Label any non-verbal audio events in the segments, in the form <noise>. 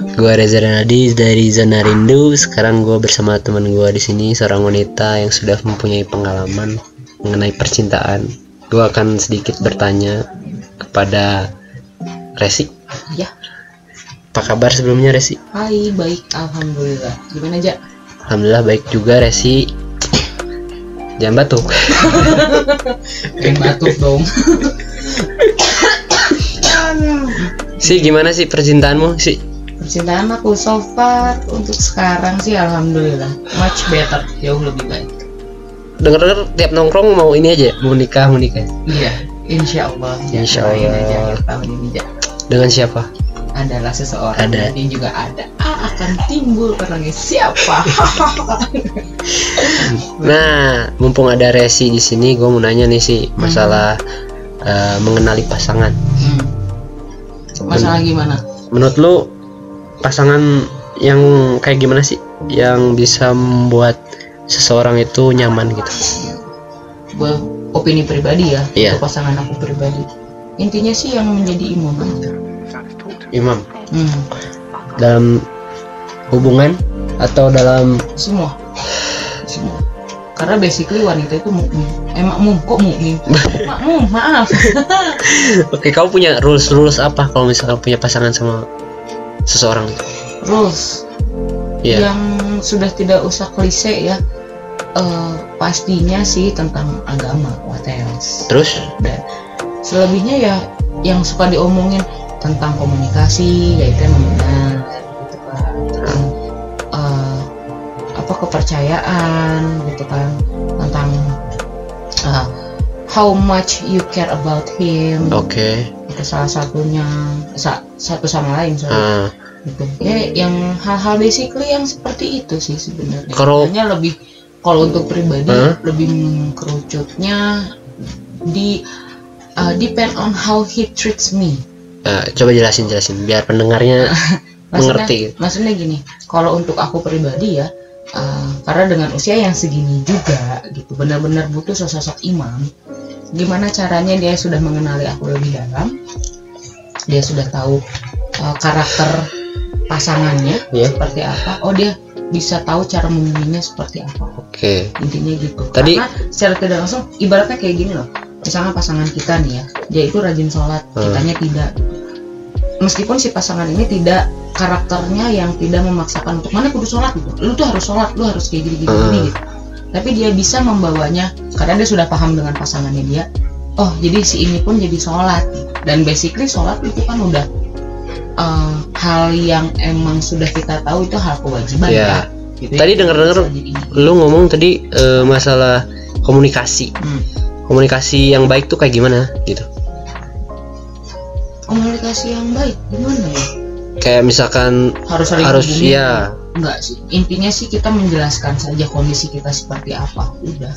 Gua Reza Renadi dari Zona Rindu. Sekarang gua bersama teman gua di sini seorang wanita yang sudah mempunyai pengalaman mengenai percintaan. Gua akan sedikit bertanya kepada Resi. Ya, Apa kabar sebelumnya Resi? hai baik, alhamdulillah. Gimana aja? Alhamdulillah baik juga Resi. Jangan batuk. <laughs> Kayak batuk dong. Si gimana sih percintaanmu sih? Percintaan aku so far untuk sekarang sih alhamdulillah much better, jauh lebih baik. Dengar-dengar tiap nongkrong mau ini aja, mau nikah, mau nikah. Iya, insya Allah. Ya, Insya Allah. aja akhir tahun ini ja. Dengan siapa? adalah seseorang Ada. ini juga ada ah, akan timbul orangnya siapa <laughs> Nah, mumpung ada Resi di sini, gue mau nanya nih sih masalah eh, mengenali pasangan. Hmm. masalah gimana Menurut lu pasangan yang kayak gimana sih? Yang bisa membuat seseorang itu nyaman gitu? Gua opini pribadi ya Iya. untuk pasangan aku pribadi. Intinya sih yang menjadi imam. Aja Imam. Hmm. dalam hubungan atau dalam semua. Semua. Karena basically wanita itu mukmin. Eh makmum. Kok mukmin? <laughs> Makmum maaf. Oke, kamu punya rules rules apa kalau misalkan punya pasangan sama seseorang rules Iya. yang sudah tidak usah klise ya eh, pastinya sih tentang agama what else Terus? dan selebihnya ya yang suka diomongin tentang komunikasi ya itu emang benar gitu kan tentang eh, apa kepercayaan gitu kan tentang eh, how much you care about him Oke. itu salah satunya sa- satu sama lain sorry. Ah, gitu. Ya yang hal-hal basically yang seperti itu sih sebenarnya. Kalau- lebih kalau untuk pribadi Hah? lebih mengkerucutnya di uh, depend on how he treats me. Eh, coba jelasin jelasin biar pendengarnya <laughs> mengerti. maksudnya gini kalau untuk aku pribadi ya uh, karena dengan usia yang segini juga gitu benar-benar butuh sosok imam gimana caranya dia sudah mengenali aku lebih dalam? Dia sudah tahu uh, karakter pasangannya Ya. seperti apa? Oh dia bisa tahu cara memilihnya seperti apa. Oke. intinya gitu. Tadi- karena secara tidak langsung ibaratnya kayak gini loh. Misalnya pasangan kita nih ya dia itu rajin sholat Hmm. kitanya tidak. Meskipun si pasangan ini tidak karakternya yang tidak memaksakan untuk mana kudu sholat? gitu. Lu tuh harus sholat lu harus kayak gini gini, Hmm. gini gitu tapi dia bisa membawanya karena dia sudah paham dengan pasangannya dia oh jadi si ini pun jadi sholat dan basically sholat itu kan udah eh, hal yang emang sudah kita tahu itu hal kewajiban Iya. ya gitu Tadi dengar-dengar Bisa jadi- lu ngomong tadi eh, masalah komunikasi. Hmm. Komunikasi yang baik tuh kayak gimana gitu? komunikasi yang baik gimana ya Kayak misalkan harus harus ya enggak sih intinya sih kita menjelaskan saja kondisi kita seperti apa udah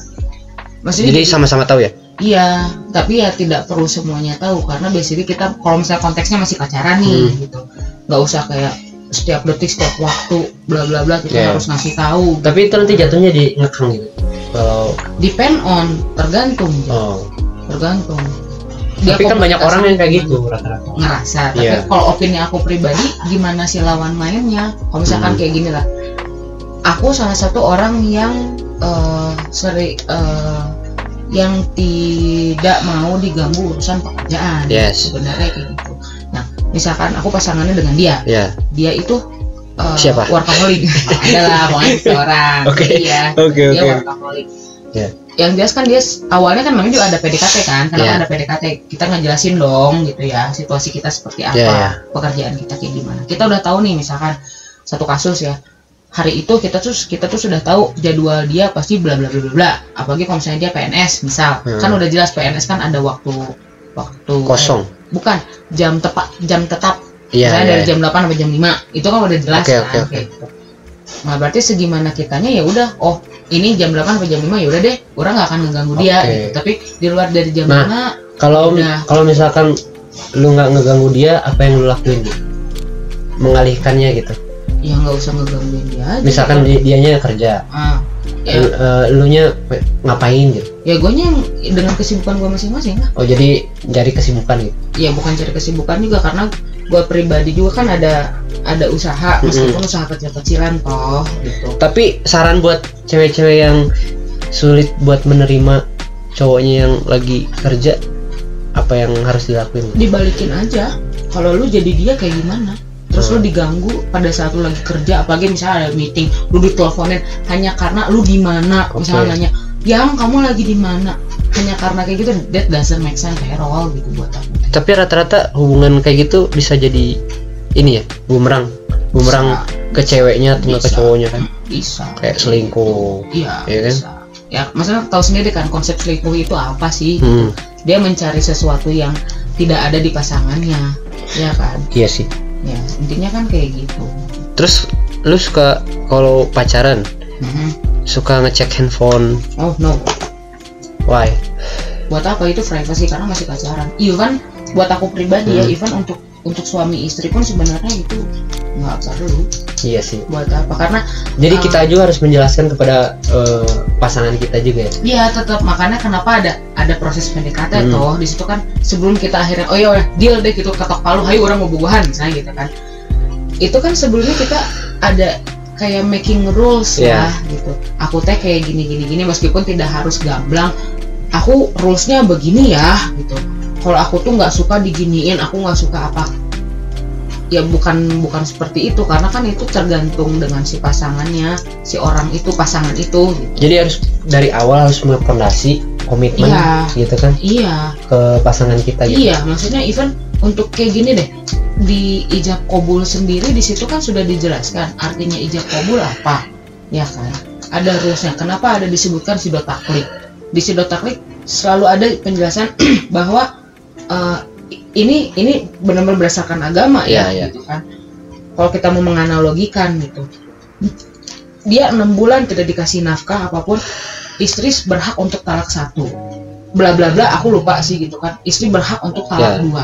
maksudnya jadi sama-sama tahu ya? iya tapi ya tidak perlu semuanya tahu karena basically kita kalau misalnya konteksnya masih pacaran nih Hmm. gitu nggak usah kayak setiap detik setiap waktu bla bla bla kita Iya. harus ngasih tahu Tapi itu nanti jatuhnya di ngekang gitu. Kalau depend on tergantung oh. tergantung Tapi kan banyak orang yang kayak gitu rata-rata. ngerasa tapi Iya. kalau opini aku pribadi gimana si lawan mainnya kalau misalkan Hmm. kayak gini lah aku salah satu orang yang eh seri eh, yang tidak mau diganggu urusan pekerjaan Yes. sebenarnya kayak gitu nah misalkan aku pasangannya dengan dia Ya. dia itu eh, Siapa? workaholic <laughs> adalah pokoknya seorang Oke. iya Oke, dia oke. workaholic Ya. Yang jelas kan dia awalnya kan namanya juga ada PDKT kan kenapa Ya. ada PDKT kita ngejelasin dong gitu ya situasi kita seperti apa Ya, ya. pekerjaan kita kayak gimana kita udah tahu nih misalkan satu kasus ya hari itu kita tuh kita tuh sudah tahu jadwal dia pasti bla bla bla bla bla apalagi kalau misalnya dia PNS misal Hmm. kan udah jelas PNS kan ada waktu waktu Kosong. eh, bukan jam tepat jam tetap Iya. misalnya iya. dari jam 8 sampai jam 5 itu kan udah jelas Oke, kan oke, oke. kayak gitu. Nah, berarti segimana kitanya ya udah oh ini jam 8 sampai jam 5 ya udah deh, orang nggak akan ngeganggu dia Oke. gitu. Tapi di luar dari jam Nah, 5 Kalau Udah. kalau misalkan lu nggak ngeganggu dia, apa yang lu lakuin? Mengalihkannya gitu. ya nggak usah ngegangguin dia aja. Misalkan di- dianya kerja, ah, ya, eh, lu nya ngapain gitu. ya gue dengan kesibukan gue masing-masing lah. Oh jadi cari kesibukan gitu. Ya bukan cari kesibukan juga karena gua pribadi juga kan ada ada usaha meskipun usaha kecil-kecilan toh gitu. Tapi saran buat cewek-cewek yang sulit buat menerima cowoknya yang lagi kerja apa yang harus dilakuin? Dibalikin aja. Kalau lu jadi dia kayak gimana? Terus lu diganggu pada saat lu lagi kerja apalagi misalnya ada meeting lu diteleponin hanya karena lu di mana Oke. misalnya nanya yang kamu lagi di mana hanya karena kayak gitu that doesn't make sense at all gitu buat aku. Tapi rata-rata hubungan kayak gitu bisa jadi ini ya bumerang. Bumerang ke ceweknya atau ke Bisa. cowoknya kan? Bisa. Kayak selingkuh. Iya Iya kan? bisa. Ya maksudnya tahu sendiri kan konsep selingkuh itu apa sih? Hmm, dia mencari sesuatu yang tidak ada di pasangannya ya kan? Iya sih. Ya intinya kan kayak gitu. Terus lu suka kalau pacaran? Mhm. suka ngecek handphone? Oh no why? Buat apa? Itu privacy karena masih pacaran. Even buat aku pribadi ya Hmm. even untuk untuk suami istri pun sebenarnya itu nggak perlu. Iya sih. Buat apa? Karena jadi Ah. kita juga harus menjelaskan kepada eh, pasangan kita juga ya? Ya tetap makanya kenapa ada ada proses PDKT Hmm. toh. Di situ kan sebelum kita akhirnya oh ya deal deh gitu ketok palu hayu orang mau bubuhan misalnya gitu kan. Itu kan sebelumnya kita ada kayak making rules Iya. ya gitu. Aku teh kayak gini gini gini meskipun tidak harus gamblang aku rulesnya begini ya gitu kalau aku tuh nggak suka diginiin aku nggak suka apa ya bukan bukan seperti itu karena kan itu tergantung dengan si pasangannya si orang itu pasangan itu gitu. jadi harus dari awal harus punya fondasi komitmen Iya. gitu kan iya ke pasangan kita gitu Iya, maksudnya even untuk kayak gini deh di ijab kabul sendiri di situ kan sudah dijelaskan artinya ijab kabul apa, ya kan? Ada rulesnya. Kenapa ada disebutkan sidot taklik? Di sidot taklik selalu ada penjelasan <clears throat> bahwa eh, ini ini benar-benar berdasarkan agama ya, Iya, iya. gitu kan? Kalau kita mau menganalogikan gitu, dia enam bulan tidak dikasih nafkah apa pun, istri berhak untuk talak satu. Bla bla bla aku lupa sih gitu kan. Istri berhak untuk talak Ya. dua.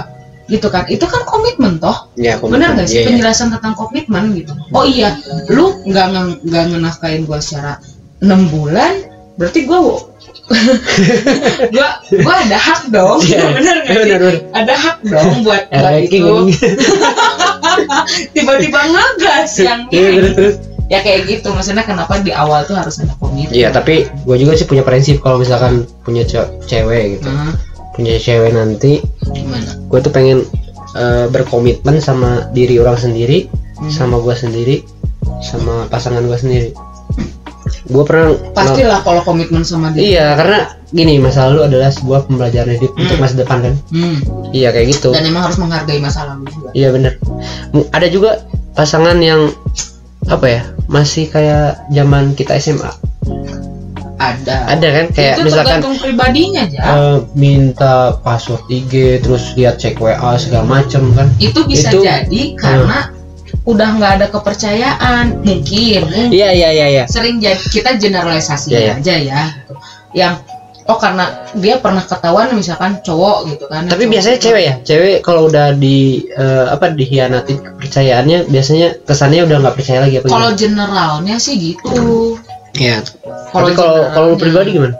Gitu kan. Itu kan komitmen toh. Ya benar nggak sih? Iya. penjelasan tentang komitmen gitu. Oh iya lu nggak nggak ngenafkain gua secara enam bulan berarti gua <laughs> gua gua ada hak dong. Iya, <laughs> benar nggak sih? Benar. ada hak dong buat buat itu. <laughs> Tiba-tiba ngegas yang Iya, ini. ya kayak gitu. Maksudnya kenapa di awal tuh harus ada komitmen? Iya, tapi gue juga sih punya prinsip kalau misalkan punya ce- cewek gitu, Nah, punya cewek nanti, gimana? gue tuh pengen eh, berkomitmen sama diri orang sendiri, Hmm. sama gue sendiri, sama pasangan gue sendiri. Gue pernah pastilah kalau komitmen sama dia Iya, karena gini masa lalu adalah sebuah pembelajaran hidup untuk masa depan kan. Hmm. Iya kayak gitu. dan emang harus menghargai masa lalu juga Iya bener. Ada juga pasangan yang apa ya masih kayak zaman kita SMA. ada Ada kan kayak itu misalkan pribadinya aja eh, minta password IG terus lihat cek WA segala macem kan. itu bisa itu- jadi karena udah nggak ada kepercayaan mungkin Iya iya iya iya. sering jadi kita generalisasi Iya, iya. aja ya gitu. yang oh karena dia pernah ketahuan misalkan cowok gitu kan Tapi cowok biasanya itu- cewek ya, cewek kalau udah di eh, apa dihianati kepercayaannya biasanya kesannya udah nggak percaya lagi apa kalau generalnya sih gitu Iya. kalau kalau kalau pribadi gimana?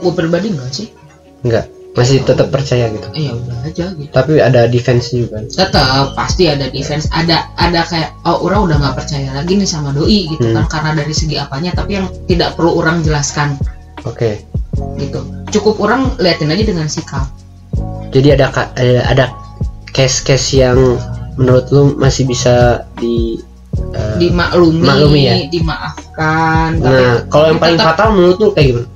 gue pribadi enggak sih Enggak. Masih tetap percaya gitu. ya udah aja gitu Tapi ada defense juga. tetap pasti ada defense ada ada kayak oh orang udah nggak percaya lagi nih sama doi gitu Hmm. kan karena dari segi apanya tapi yang tidak perlu orang jelaskan Oke. gitu cukup orang liatin aja dengan sikap Jadi ada ka- ada, ada case-case yang menurut lu masih bisa di eh, dimaklumi maklumi ya? dimaafkan Nah, kalau yang paling tetap- fatal menurut lu kayak gimana?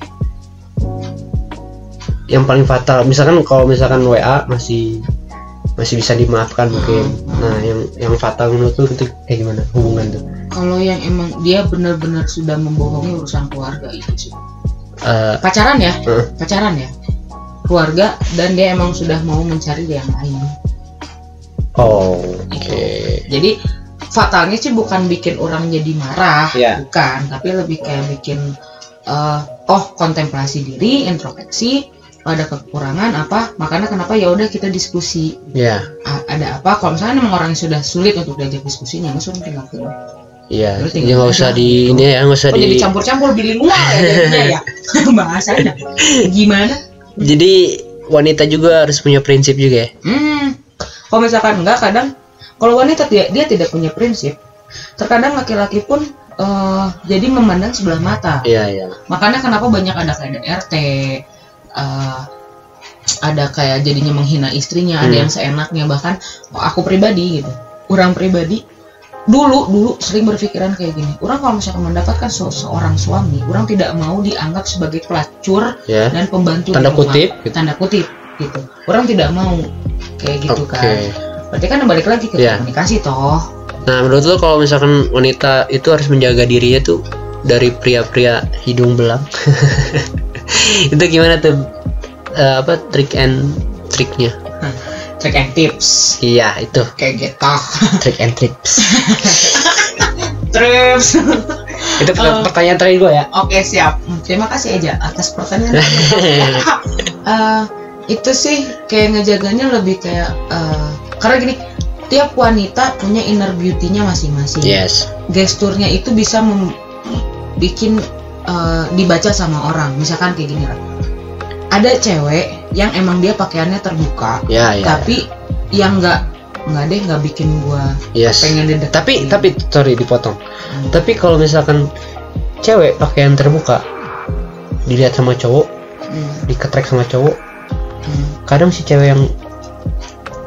Yang paling fatal, misalkan kalau misalkan WA masih masih bisa dimaafkan mungkin. Hmm. Nah, yang yang fatal menurut lu itu kayak gimana hubungan tuh? kalau yang emang dia benar-benar sudah membohongi urusan keluarga itu sih Eh, pacaran ya eh, pacaran ya keluarga dan dia emang sudah mau mencari yang lain oh, oke. Gitu. jadi fatalnya sih bukan bikin orang jadi marah Iya. bukan tapi lebih kayak bikin eh, oh kontemplasi diri introspeksi ada kekurangan apa makanya kenapa ya udah kita diskusi. Ya, A- ada apa? Kalau misalnya emang orang sudah sulit untuk diajak diskusinya nggak usah tinggal ke iya. Jadi nggak usah di ini ya, nggak usah oh jadi di. campur-campur bilingual ya ya? <laughs> Bahasanya gimana? Jadi wanita juga harus punya prinsip juga ya. hmm. Kalau misalkan enggak kadang kalau wanita dia, dia tidak punya prinsip terkadang laki-laki pun eh, jadi memandang sebelah mata. Iya iya. Makanya kenapa banyak ada kayak Eh, ada kayak jadinya menghina istrinya ada Hmm. yang seenaknya bahkan aku pribadi gitu orang pribadi dulu dulu sering berpikiran kayak gini orang kalau misalkan mendapatkan se- seorang suami orang tidak mau dianggap sebagai pelacur ya dan pembantu Tanda rumah. kutip, gitu. tanda kutip gitu orang tidak mau kayak gitu oke kan berarti kan balik lagi ke Iya. komunikasi toh nah menurut lo kalau misalkan wanita itu harus menjaga dirinya tuh dari pria-pria hidung belang <laughs> <laughs> itu gimana tuh? Eh, apa trik and triknya trick and tips. Iya itu. Kayak gitu. <laughs> Trick and tricks trips. <laughs> Itu Eh. pertanyaan terakhir gue ya? Oke siap. Terima kasih aja atas pertanyaan. Eh, itu sih kayak ngejaganya lebih kayak eh, karena gini tiap wanita punya inner beauty-nya masing-masing. yes. Gesturnya itu bisa bikin eh, dibaca sama orang. Misalkan kayak gini lah. Ada cewek yang emang dia pakaiannya terbuka, ya ya tapi yang nggak nggak deh nggak bikin gua yes pengen dideketin. tapi tapi sorry dipotong Hmm. tapi kalau misalkan cewek pakaian terbuka dilihat sama cowok Hmm, diketrek sama cowok hmm. kadang si cewek yang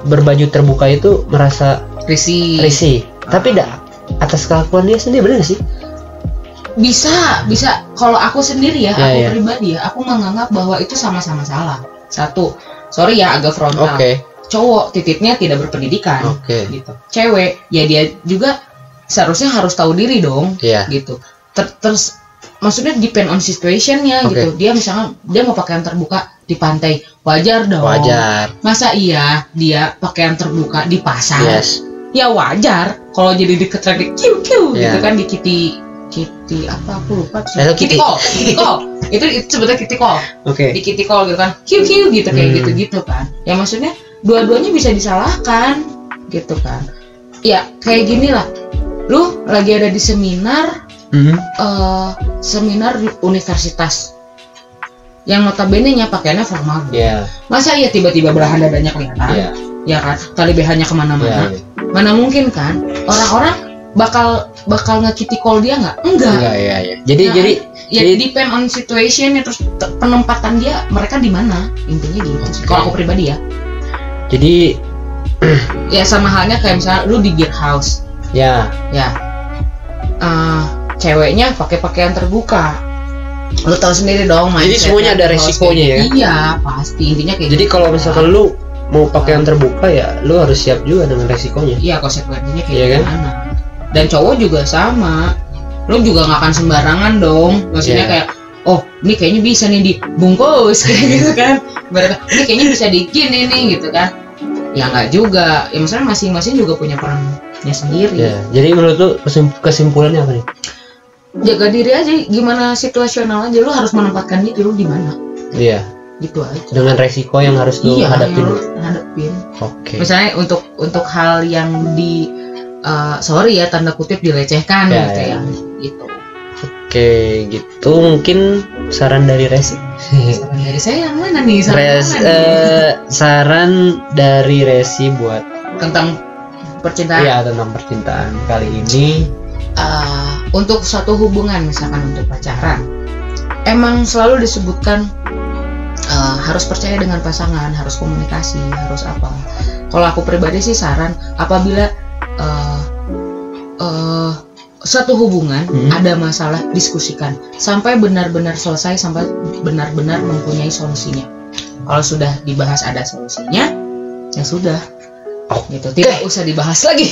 berbaju terbuka itu merasa risih. risih tapi dah atas kelakuan dia sendiri bener gak sih bisa bisa. Kalau aku sendiri ya, Ya, aku ya. pribadi ya aku menganggap bahwa itu sama-sama salah. Satu sorry ya agak frontal. Oke. Cowok titiknya tidak berpendidikan. Oke. Gitu. Cewek ya dia juga seharusnya harus tahu diri dong iya. gitu. Ter- terus maksudnya depend on situationnya Oke. gitu. Dia misalnya dia mau pakaian terbuka di pantai wajar dong. Wajar. Masa iya dia pakaian terbuka di pasar? Yes. Ya wajar kalau jadi diketrek di kiu kiu Iya. gitu kan di kitty apa aku lupa. Hello kitty Kitty. call kitty call itu itu sebetulnya kitty call oke. Di kitty call gitu kan. Kiu kiu gitu kayak Hmm. gitu gitu kan. Ya maksudnya dua-duanya bisa disalahkan gitu kan. Ya kayak gini lah. Lu lagi ada di seminar Mhm. eh seminar di universitas. Yang notabene nya pakaiannya formal. Iya, masa iya tiba-tiba belahan dadanya kelihatan? Iya, ya kan? Tali BH-nya ke mana-mana? Iya. mana mungkin kan? Orang-orang bakal bakal ngekiti call dia nggak? Enggak. Enggak, iya, iya. Jadi, Nah, jadi, ya jadi- depend on situation ya terus te- penempatan dia mereka di mana? Intinya gitu sih kalau aku pribadi ya. Jadi, <clears throat> ya sama halnya kayak misalnya lu di gear house ya, ya. Eh, ceweknya pakai pakaian terbuka. Lu tahu sendiri dong Jadi semuanya ada resikonya ya? iya pasti. Intinya kayak jadi gitu. kalau misalkan lu mau pakaian terbuka ya, lu harus siap juga dengan resikonya. iya konsekuensinya kayak Iya kan? gimana dan cowok juga sama. Lu juga nggak akan sembarangan dong. Maksudnya Iya. kayak oh ini kayaknya bisa nih dibungkus <laughs> kayak gitu kan. Berarti, ini kayaknya bisa digini nih gitu kan. Ya nggak juga. Ya misalnya masing-masing juga punya perannya sendiri. Ya, jadi menurut kesim- kesimpulannya apa nih? jaga diri aja. Gimana situasional aja. Lu harus menempatkan diri lu di mana. Iya, gitu aja. Dengan resiko yang harus lu iya hadapin. yang hadapin. Oke. misalnya untuk untuk hal yang di eh, sorry ya tanda kutip dilecehkan Ya, gitu ya. ya gitu Oke, gitu mungkin saran dari Resi. saran dari saya yang mana nih saran Res, mana nih? eh, saran dari Resi buat tentang percintaan ya tentang percintaan kali ini. eh, untuk satu hubungan misalkan untuk pacaran emang selalu disebutkan eh, harus percaya dengan pasangan harus komunikasi harus apa kalau aku pribadi sih saran apabila eh, eh, satu hubungan Hmm. ada masalah diskusikan. Sampai benar-benar selesai sampai benar-benar mempunyai solusinya. Kalau sudah dibahas ada solusinya ya sudah. Oh, gitu. Tidak usah dibahas lagi.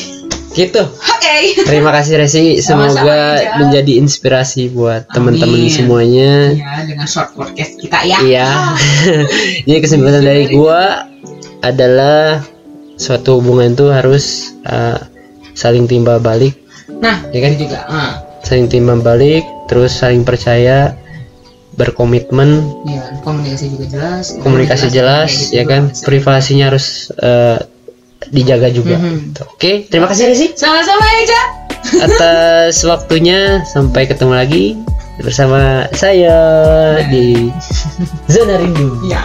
Gitu. oke. Terima kasih Resi, semoga Ija. menjadi inspirasi buat teman-teman semuanya. ya dengan short podcast kita ya. Iya. <laughs> Jadi kesimpulan dari gua adalah suatu hubungan itu harus uh, saling timbal balik, nah ya kan? juga ah, Saling timbal balik, terus saling percaya, berkomitmen, ya komunikasi juga jelas komunikasi jelas, Kayak gitu ya kan? Privasinya harus uh, dijaga juga. Mhm. Oke, terima kasih Resi sama-sama Eja atas <laughs> waktunya. Sampai ketemu lagi bersama saya di Zona Rindu. <laughs> ya